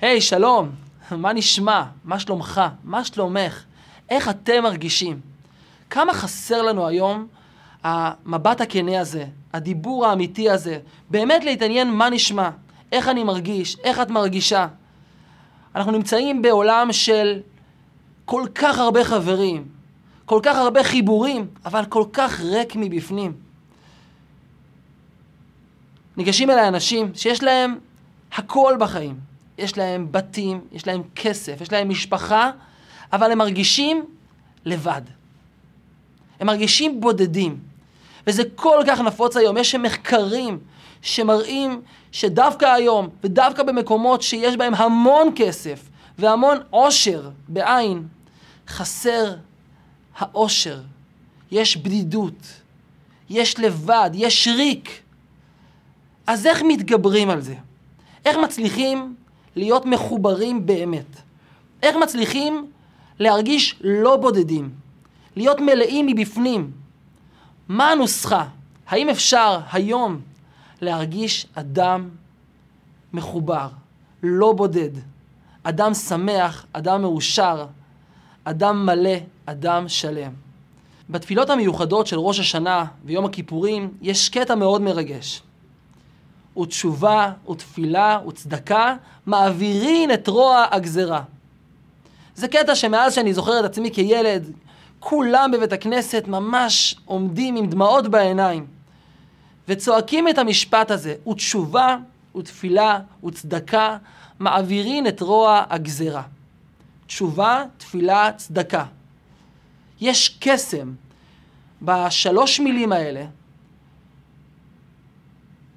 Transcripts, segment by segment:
היי, hey, שלום, מה נשמע? מה שלומך? מה שלומך? איך אתם מרגישים? כמה חסר לנו היום המבט הכנה הזה, הדיבור האמיתי הזה, באמת להתעניין מה נשמע, איך אני מרגיש, איך את מרגישה. אנחנו נמצאים בעולם של כל כך הרבה חברים, כל כך הרבה חיבורים, אבל כל כך ריק מבפנים. ניגשים אליי אנשים שיש להם הכל בחיים. יש להם בתים, יש להם כסף, יש להם משפחה, אבל הם מרגישים לבד. הם מרגישים בודדים. וזה כל כך נפוץ היום. יש מחקרים שמראים שדווקא היום, ודווקא במקומות שיש בהם המון כסף והמון עושר בעין, חסר העושר. יש בדידות, יש לבד, יש ריק. אז איך מתגברים על זה? איך מצליחים להיות מחוברים באמת? איך מצליחים להרגיש לא בודדים? להיות מלאים מבפנים? מה הנוסחה? האם אפשר היום להרגיש אדם מחובר, לא בודד, אדם שמח, אדם מאושר, אדם מלא, אדם שלם? בתפילות המיוחדות של ראש השנה ויום הכיפורים יש קטע מאוד מרגש. ותשובה ותפילה וצדקה מעבירין את רוע הגזרה. זה קטע שמאז שאני זוכר את עצמי כילד, כולם בבית הכנסת ממש עומדים עם דמעות בעיניים וצועקים את המשפט הזה, ותשובה ותפילה וצדקה מעבירין את רוע הגזרה. תשובה, תפילה, צדקה. יש קסם בשלוש מילים האלה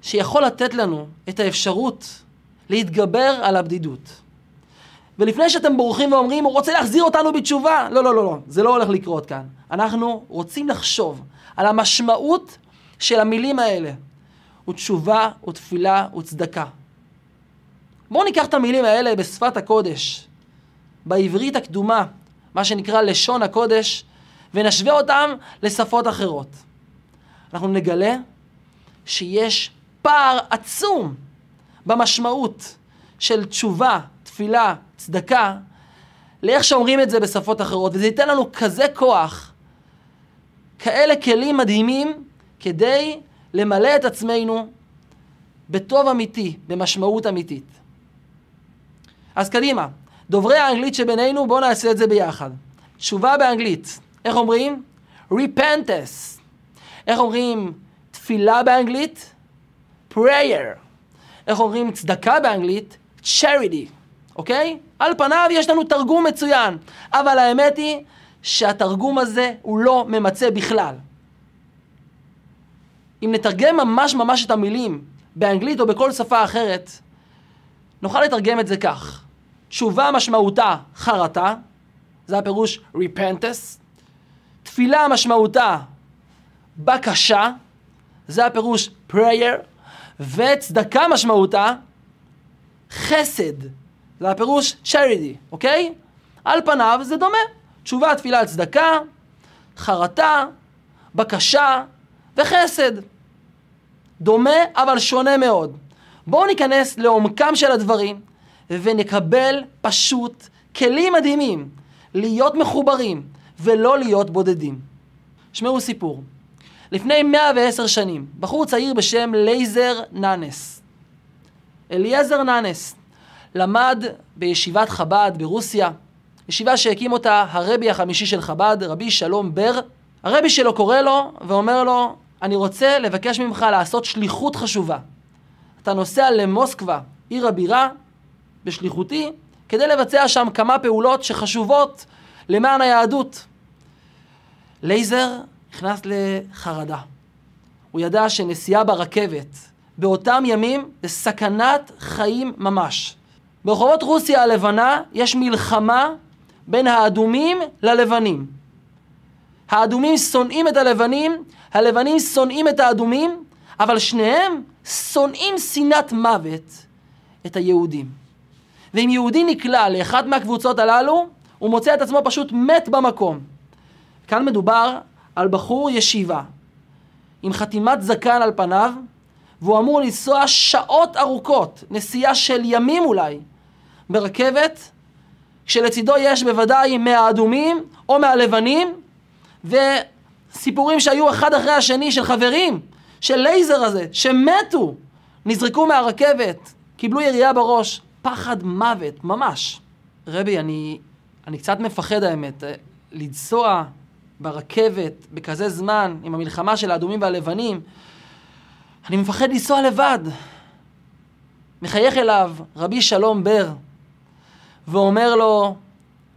שיכול לתת לנו את האפשרות להתגבר על הבדידות. ולפני שאתם בורחים ואומרים, הוא רוצה להחזיר אותנו בתשובה, לא, לא, לא, לא, זה לא הולך לקרות כאן. אנחנו רוצים לחשוב על המשמעות של המילים האלה, ותשובה ותפילה וצדקה. בואו ניקח את המילים האלה בשפת הקודש, בעברית הקדומה, מה שנקרא לשון הקודש, ונשווה אותם לשפות אחרות. אנחנו נגלה שיש פער עצום במשמעות של תשובה, תפילה, צדקה, לאיך שאומרים את זה בשפות אחרות, וזה ייתן לנו כזה כוח, כאלה כלים מדהימים, כדי למלא את עצמנו בטוב אמיתי, במשמעות אמיתית. אז קדימה, דוברי האנגלית שבינינו, בואו נעשה את זה ביחד. תשובה באנגלית, איך אומרים? repentance. איך אומרים תפילה באנגלית? Prayer. איך אומרים צדקה באנגלית? charity, אוקיי? על פניו יש לנו תרגום מצוין, אבל האמת היא שהתרגום הזה הוא לא ממצה בכלל. אם נתרגם ממש ממש את המילים באנגלית או בכל שפה אחרת, נוכל לתרגם את זה כך: תשובה משמעותה חרטה, זה הפירוש repentance, תפילה משמעותה בקשה, זה הפירוש prayer, וצדקה משמעותה חסד, זה הפירוש charity, אוקיי? על פניו זה דומה. תשובה, תפילה, צדקה, חרטה, בקשה וחסד. דומה אבל שונה מאוד. בואו ניכנס לעומקם של הדברים ונקבל פשוט כלים מדהימים להיות מחוברים ולא להיות בודדים. שמעו סיפור. לפני 110 שנים, בחור צעיר בשם לייזר נאנס. אליעזר נאנס למד בישיבת חב"ד ברוסיה, ישיבה שהקים אותה הרבי החמישי של חב"ד, רבי שלום בר. הרבי שלו קורא לו ואומר לו, אני רוצה לבקש ממך לעשות שליחות חשובה. אתה נוסע למוסקבה, עיר הבירה, בשליחותי, כדי לבצע שם כמה פעולות שחשובות למען היהדות. לייזר נכנס לחרדה. הוא ידע שנסיעה ברכבת באותם ימים זה סכנת חיים ממש. ברחובות רוסיה הלבנה יש מלחמה בין האדומים ללבנים. האדומים שונאים את הלבנים, הלבנים שונאים את האדומים, אבל שניהם שונאים שנאת מוות את היהודים. ואם יהודי נקלע לאחת מהקבוצות הללו, הוא מוצא את עצמו פשוט מת במקום. כאן מדובר על בחור ישיבה, עם חתימת זקן על פניו, והוא אמור לנסוע שעות ארוכות, נסיעה של ימים אולי, ברכבת, כשלצידו יש בוודאי מהאדומים או מהלבנים, וסיפורים שהיו אחד אחרי השני של חברים, של לייזר הזה, שמתו, נזרקו מהרכבת, קיבלו ירייה בראש, פחד מוות, ממש. רבי, אני, אני קצת מפחד האמת, לנסוע ברכבת בכזה זמן, עם המלחמה של האדומים והלבנים, אני מפחד לנסוע לבד. מחייך אליו רבי שלום בר, ואומר לו,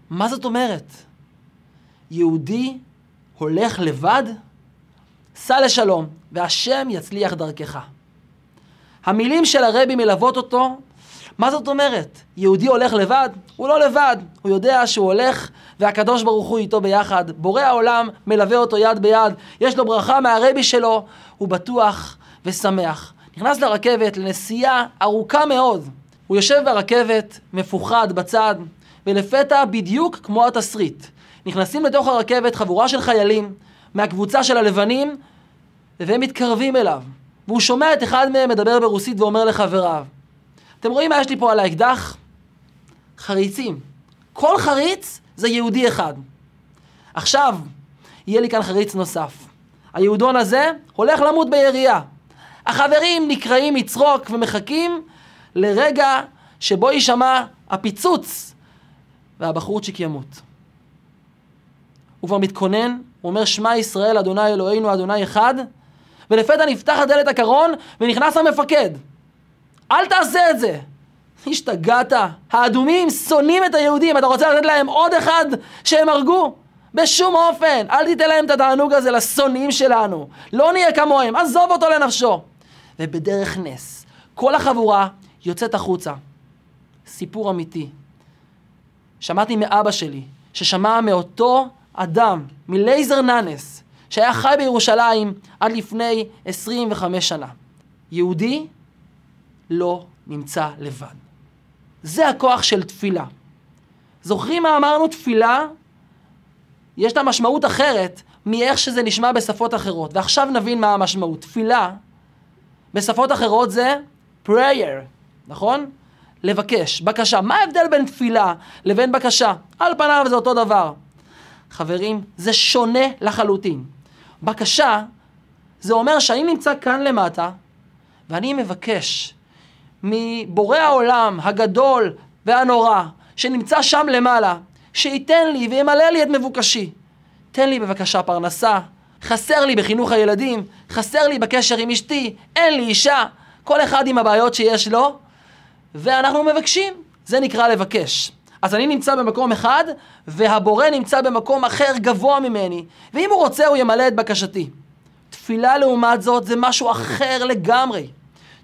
מה זאת אומרת? יהודי הולך לבד? סע לשלום, והשם יצליח דרכך. המילים של הרבי מלוות אותו, מה זאת אומרת? יהודי הולך לבד? הוא לא לבד, הוא יודע שהוא הולך והקדוש ברוך הוא איתו ביחד. בורא העולם מלווה אותו יד ביד, יש לו ברכה מהרבי שלו, הוא בטוח ושמח. נכנס לרכבת לנסיעה ארוכה מאוד. הוא יושב ברכבת, מפוחד בצד, ולפתע בדיוק כמו התסריט. נכנסים לתוך הרכבת חבורה של חיילים מהקבוצה של הלבנים, והם מתקרבים אליו. והוא שומע את אחד מהם מדבר ברוסית ואומר לחבריו, אתם רואים מה יש לי פה על האקדח? חריצים. כל חריץ זה יהודי אחד. עכשיו, יהיה לי כאן חריץ נוסף. היהודון הזה הולך למות בירייה. החברים נקראים מצחוק ומחכים לרגע שבו יישמע הפיצוץ והבחורצ'יק ימות. הוא כבר מתכונן, הוא אומר שמע ישראל אדוני אלוהינו אדוני אחד ולפתע נפתחת דלת הקרון ונכנס המפקד. אל תעשה את זה! השתגעת? האדומים שונאים את היהודים, אתה רוצה לתת להם עוד אחד שהם הרגו? בשום אופן, אל תיתן להם את התענוג הזה לשונאים שלנו. לא נהיה כמוהם, עזוב אותו לנפשו. ובדרך נס, כל החבורה יוצאת החוצה. סיפור אמיתי. שמעתי מאבא שלי, ששמע מאותו אדם, מלייזר נאנס, שהיה חי בירושלים עד לפני 25 שנה. יהודי לא נמצא לבד. זה הכוח של תפילה. זוכרים מה אמרנו? תפילה, יש לה משמעות אחרת מאיך שזה נשמע בשפות אחרות. ועכשיו נבין מה המשמעות. תפילה, בשפות אחרות זה prayer, נכון? לבקש, בקשה. מה ההבדל בין תפילה לבין בקשה? על פניו זה אותו דבר. חברים, זה שונה לחלוטין. בקשה, זה אומר שאני נמצא כאן למטה, ואני מבקש מבורא העולם הגדול והנורא, שנמצא שם למעלה, שייתן לי וימלא לי את מבוקשי. תן לי בבקשה פרנסה, חסר לי בחינוך הילדים, חסר לי בקשר עם אשתי, אין לי אישה, כל אחד עם הבעיות שיש לו, ואנחנו מבקשים, זה נקרא לבקש. אז אני נמצא במקום אחד, והבורא נמצא במקום אחר גבוה ממני, ואם הוא רוצה הוא ימלא את בקשתי. תפילה לעומת זאת זה משהו אחר לגמרי.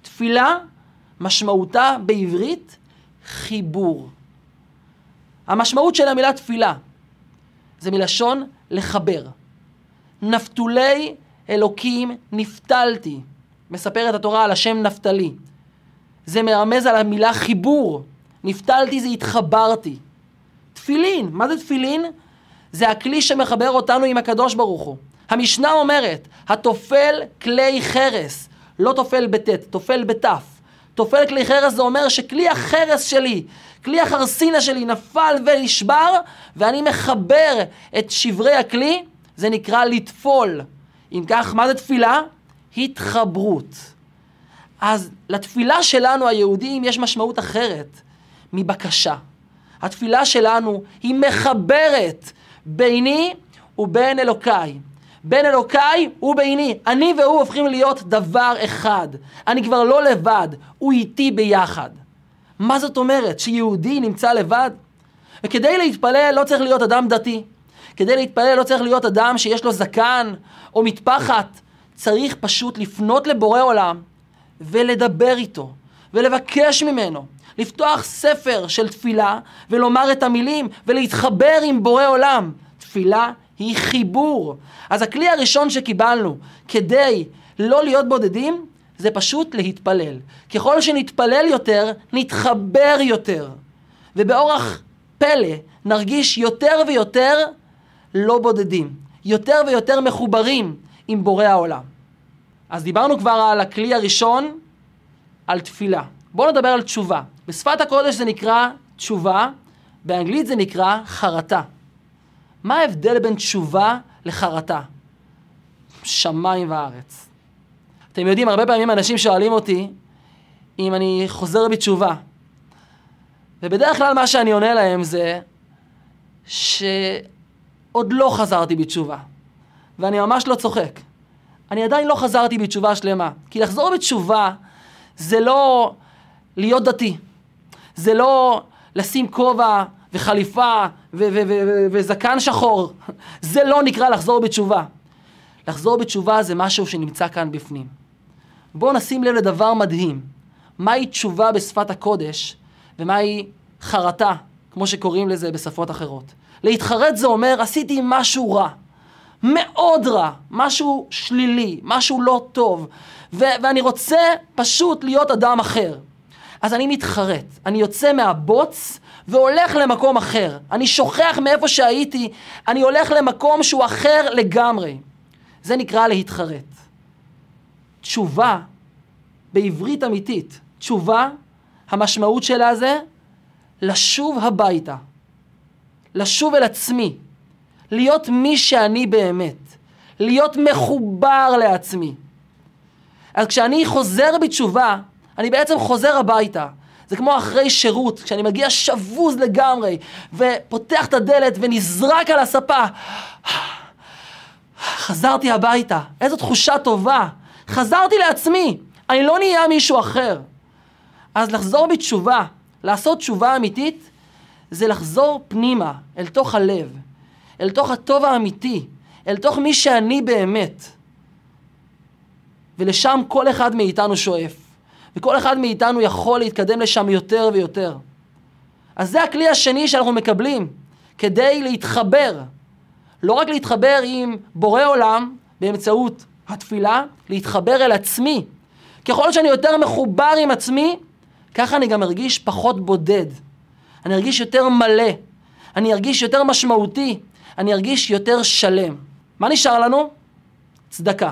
תפילה משמעותה בעברית חיבור. המשמעות של המילה תפילה זה מלשון לחבר. נפתולי אלוקים נפתלתי. מספרת התורה על השם נפתלי. זה מרמז על המילה חיבור. נפתלתי זה התחברתי. תפילין, מה זה תפילין? זה הכלי שמחבר אותנו עם הקדוש ברוך הוא. המשנה אומרת, התופל כלי חרס, לא תופל בטית, תופל בתף. תופל כלי חרס זה אומר שכלי החרס שלי, כלי החרסינה שלי נפל ונשבר, ואני מחבר את שברי הכלי, זה נקרא לטפול. אם כך, מה זה תפילה? התחברות. אז לתפילה שלנו היהודים יש משמעות אחרת מבקשה. התפילה שלנו היא מחברת ביני ובין אלוקיי. בין אלוקיי וביני. אני והוא הופכים להיות דבר אחד. אני כבר לא לבד, הוא איתי ביחד. מה זאת אומרת? שיהודי נמצא לבד? וכדי להתפלל לא צריך להיות אדם דתי. כדי להתפלל לא צריך להיות אדם שיש לו זקן או מטפחת. צריך פשוט לפנות לבורא עולם ולדבר איתו ולבקש ממנו. לפתוח ספר של תפילה ולומר את המילים ולהתחבר עם בורא עולם. תפילה היא חיבור. אז הכלי הראשון שקיבלנו כדי לא להיות בודדים, זה פשוט להתפלל. ככל שנתפלל יותר, נתחבר יותר. ובאורח פלא נרגיש יותר ויותר לא בודדים. יותר ויותר מחוברים עם בורא העולם. אז דיברנו כבר על הכלי הראשון, על תפילה. בואו נדבר על תשובה. בשפת הקודש זה נקרא תשובה, באנגלית זה נקרא חרטה. מה ההבדל בין תשובה לחרטה? שמיים וארץ. אתם יודעים, הרבה פעמים אנשים שואלים אותי אם אני חוזר בתשובה. ובדרך כלל מה שאני עונה להם זה שעוד לא חזרתי בתשובה. ואני ממש לא צוחק. אני עדיין לא חזרתי בתשובה שלמה. כי לחזור בתשובה זה לא להיות דתי. זה לא לשים כובע וחליפה וזקן שחור. זה לא נקרא לחזור בתשובה. לחזור בתשובה זה משהו שנמצא כאן בפנים. בואו נשים לב לדבר מדהים. מהי תשובה בשפת הקודש ומהי חרטה, כמו שקוראים לזה בשפות אחרות. להתחרט זה אומר, עשיתי משהו רע. מאוד רע, משהו שלילי, משהו לא טוב, ו- ואני רוצה פשוט להיות אדם אחר. אז אני מתחרט, אני יוצא מהבוץ והולך למקום אחר. אני שוכח מאיפה שהייתי, אני הולך למקום שהוא אחר לגמרי. זה נקרא להתחרט. תשובה, בעברית אמיתית, תשובה, המשמעות שלה זה לשוב הביתה, לשוב אל עצמי, להיות מי שאני באמת, להיות מחובר לעצמי. אז כשאני חוזר בתשובה, אני בעצם חוזר הביתה. זה כמו אחרי שירות, כשאני מגיע שבוז לגמרי, ופותח את הדלת ונזרק על הספה. חזרתי הביתה, איזו תחושה טובה. חזרתי לעצמי, אני לא נהיה מישהו אחר. אז לחזור בתשובה, לעשות תשובה אמיתית, זה לחזור פנימה, אל תוך הלב, אל תוך הטוב האמיתי, אל תוך מי שאני באמת. ולשם כל אחד מאיתנו שואף. וכל אחד מאיתנו יכול להתקדם לשם יותר ויותר. אז זה הכלי השני שאנחנו מקבלים כדי להתחבר. לא רק להתחבר עם בורא עולם באמצעות התפילה, להתחבר אל עצמי. ככל שאני יותר מחובר עם עצמי, ככה אני גם ארגיש פחות בודד. אני ארגיש יותר מלא. אני ארגיש יותר משמעותי. אני ארגיש יותר שלם. מה נשאר לנו? צדקה.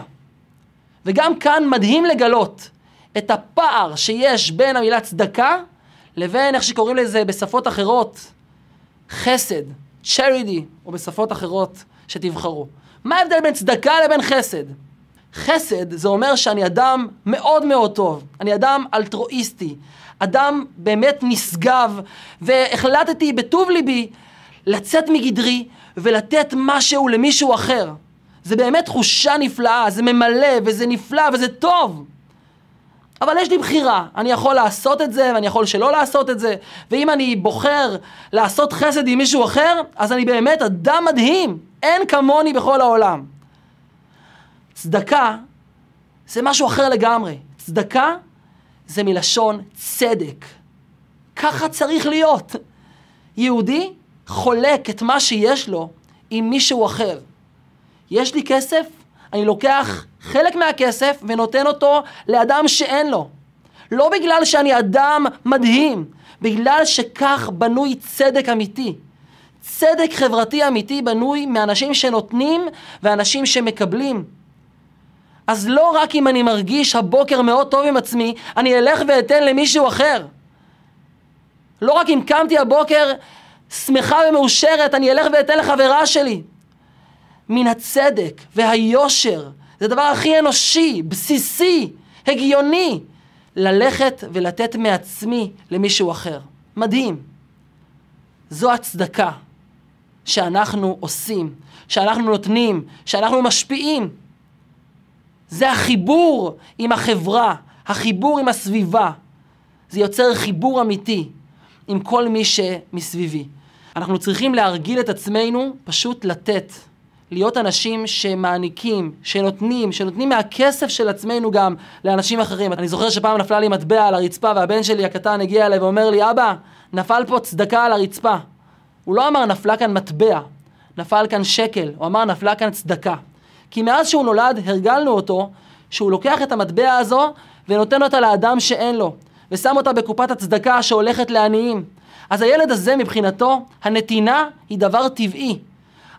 וגם כאן מדהים לגלות את הפער שיש בין המילה צדקה לבין איך שקוראים לזה בשפות אחרות, חסד, charity, או בשפות אחרות שתבחרו. מה ההבדל בין צדקה לבין חסד? חסד זה אומר שאני אדם מאוד מאוד טוב, אני אדם אלטרואיסטי, אדם באמת נשגב, והחלטתי בטוב ליבי לצאת מגדרי ולתת משהו למישהו אחר. זה באמת תחושה נפלאה, זה ממלא וזה נפלא וזה טוב. אבל יש לי בחירה, אני יכול לעשות את זה ואני יכול שלא לעשות את זה, ואם אני בוחר לעשות חסד עם מישהו אחר, אז אני באמת אדם מדהים, אין כמוני בכל העולם. צדקה זה משהו אחר לגמרי. צדקה זה מלשון צדק. ככה צריך להיות. יהודי חולק את מה שיש לו עם מישהו אחר. יש לי כסף, אני לוקח חלק מהכסף ונותן אותו לאדם שאין לו. לא בגלל שאני אדם מדהים, בגלל שכך בנוי צדק אמיתי. צדק חברתי אמיתי בנוי מאנשים שנותנים ואנשים שמקבלים. אז לא רק אם אני מרגיש הבוקר מאוד טוב עם עצמי, אני אלך ואתן למישהו אחר. לא רק אם קמתי הבוקר שמחה ומאושרת, אני אלך ואתן לחברה שלי. מן הצדק והיושר, זה הדבר הכי אנושי, בסיסי, הגיוני, ללכת ולתת מעצמי למישהו אחר. מדהים. זו הצדקה שאנחנו עושים, שאנחנו נותנים, שאנחנו משפיעים. זה החיבור עם החברה, החיבור עם הסביבה. זה יוצר חיבור אמיתי עם כל מי שמסביבי. אנחנו צריכים להרגיל את עצמנו פשוט לתת. להיות אנשים שמעניקים, שנותנים, שנותנים מהכסף של עצמנו גם לאנשים אחרים. אני זוכר שפעם נפלה לי מטבע על הרצפה והבן שלי הקטן הגיע אליי ואומר לי, אבא, נפל פה צדקה על הרצפה. הוא לא אמר נפלה כאן מטבע, נפל כאן שקל, הוא אמר נפלה כאן צדקה. כי מאז שהוא נולד הרגלנו אותו שהוא לוקח את המטבע הזו ונותן אותה לאדם שאין לו, ושם אותה בקופת הצדקה שהולכת לעניים. אז הילד הזה מבחינתו, הנתינה היא דבר טבעי.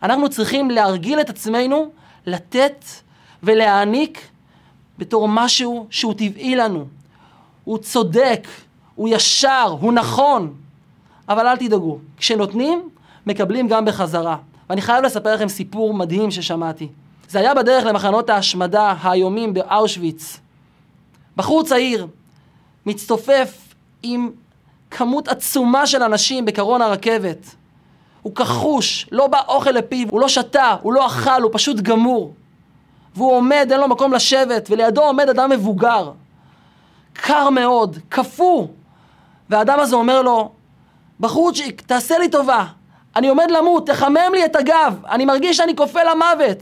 אנחנו צריכים להרגיל את עצמנו לתת ולהעניק בתור משהו שהוא טבעי לנו. הוא צודק, הוא ישר, הוא נכון. אבל אל תדאגו, כשנותנים, מקבלים גם בחזרה. ואני חייב לספר לכם סיפור מדהים ששמעתי. זה היה בדרך למחנות ההשמדה האיומים באושוויץ. בחור צעיר, מצטופף עם כמות עצומה של אנשים בקרון הרכבת. הוא כחוש, לא בא אוכל לפיו, הוא לא שתה, הוא לא אכל, הוא פשוט גמור. והוא עומד, אין לו מקום לשבת, ולידו עומד אדם מבוגר. קר מאוד, קפוא. והאדם הזה אומר לו, בחורצ'יק, תעשה לי טובה, אני עומד למות, תחמם לי את הגב, אני מרגיש שאני כופה למוות.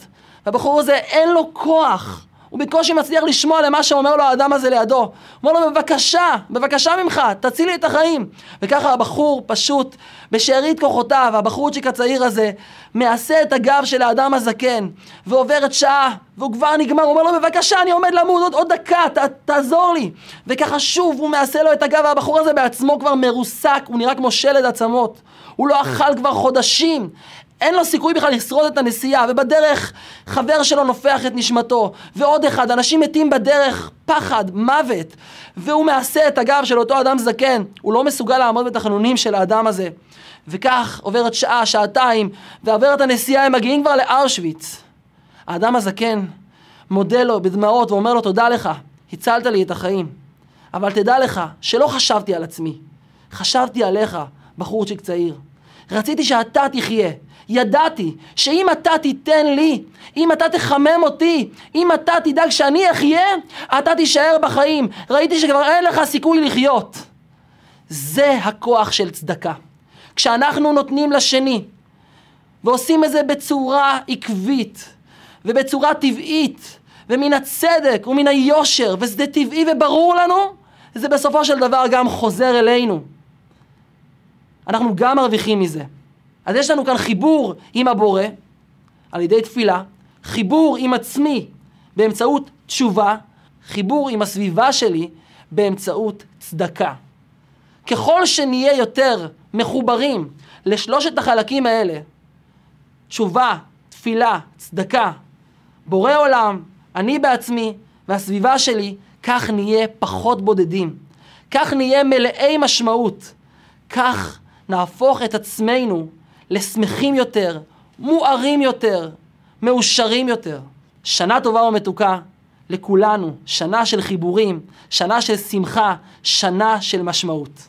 והבחור הזה אין לו כוח, הוא בקושי מצליח לשמוע למה שאומר לו האדם הזה לידו. הוא אומר לו, בבקשה, בבקשה ממך, תציל לי את החיים. וככה הבחור פשוט, בשארית כוחותיו, הבחורצ'יק הצעיר הזה, מעשה את הגב של האדם הזקן, ועוברת שעה, והוא כבר נגמר, הוא אומר לו, בבקשה, אני עומד למות עוד, עוד דקה, ת, תעזור לי. וככה שוב הוא מעשה לו את הגב, והבחור הזה בעצמו כבר מרוסק, הוא נראה כמו שלד עצמות. הוא לא אכל כבר חודשים. אין לו סיכוי בכלל לשרוד את הנסיעה, ובדרך חבר שלו נופח את נשמתו, ועוד אחד, אנשים מתים בדרך, פחד, מוות, והוא מעשה את הגב של אותו אדם זקן, הוא לא מסוגל לעמוד בתחנונים של האדם הזה. וכך עוברת שעה, שעתיים, ועוברת הנסיעה, הם מגיעים כבר לאושוויץ. האדם הזקן מודה לו בדמעות ואומר לו, תודה לך, הצלת לי את החיים. אבל תדע לך שלא חשבתי על עצמי, חשבתי עליך, בחורצ'יק צעיר. רציתי שאתה תחיה. ידעתי שאם אתה תיתן לי, אם אתה תחמם אותי, אם אתה תדאג שאני אחיה, אתה תישאר בחיים. ראיתי שכבר אין לך סיכוי לחיות. זה הכוח של צדקה. כשאנחנו נותנים לשני ועושים את זה בצורה עקבית ובצורה טבעית ומן הצדק ומן היושר וזה טבעי וברור לנו, זה בסופו של דבר גם חוזר אלינו. אנחנו גם מרוויחים מזה. אז יש לנו כאן חיבור עם הבורא על ידי תפילה, חיבור עם עצמי באמצעות תשובה, חיבור עם הסביבה שלי באמצעות צדקה. ככל שנהיה יותר מחוברים לשלושת החלקים האלה, תשובה, תפילה, צדקה, בורא עולם, אני בעצמי והסביבה שלי, כך נהיה פחות בודדים. כך נהיה מלאי משמעות. כך נהפוך את עצמנו לשמחים יותר, מוארים יותר, מאושרים יותר. שנה טובה ומתוקה לכולנו, שנה של חיבורים, שנה של שמחה, שנה של משמעות.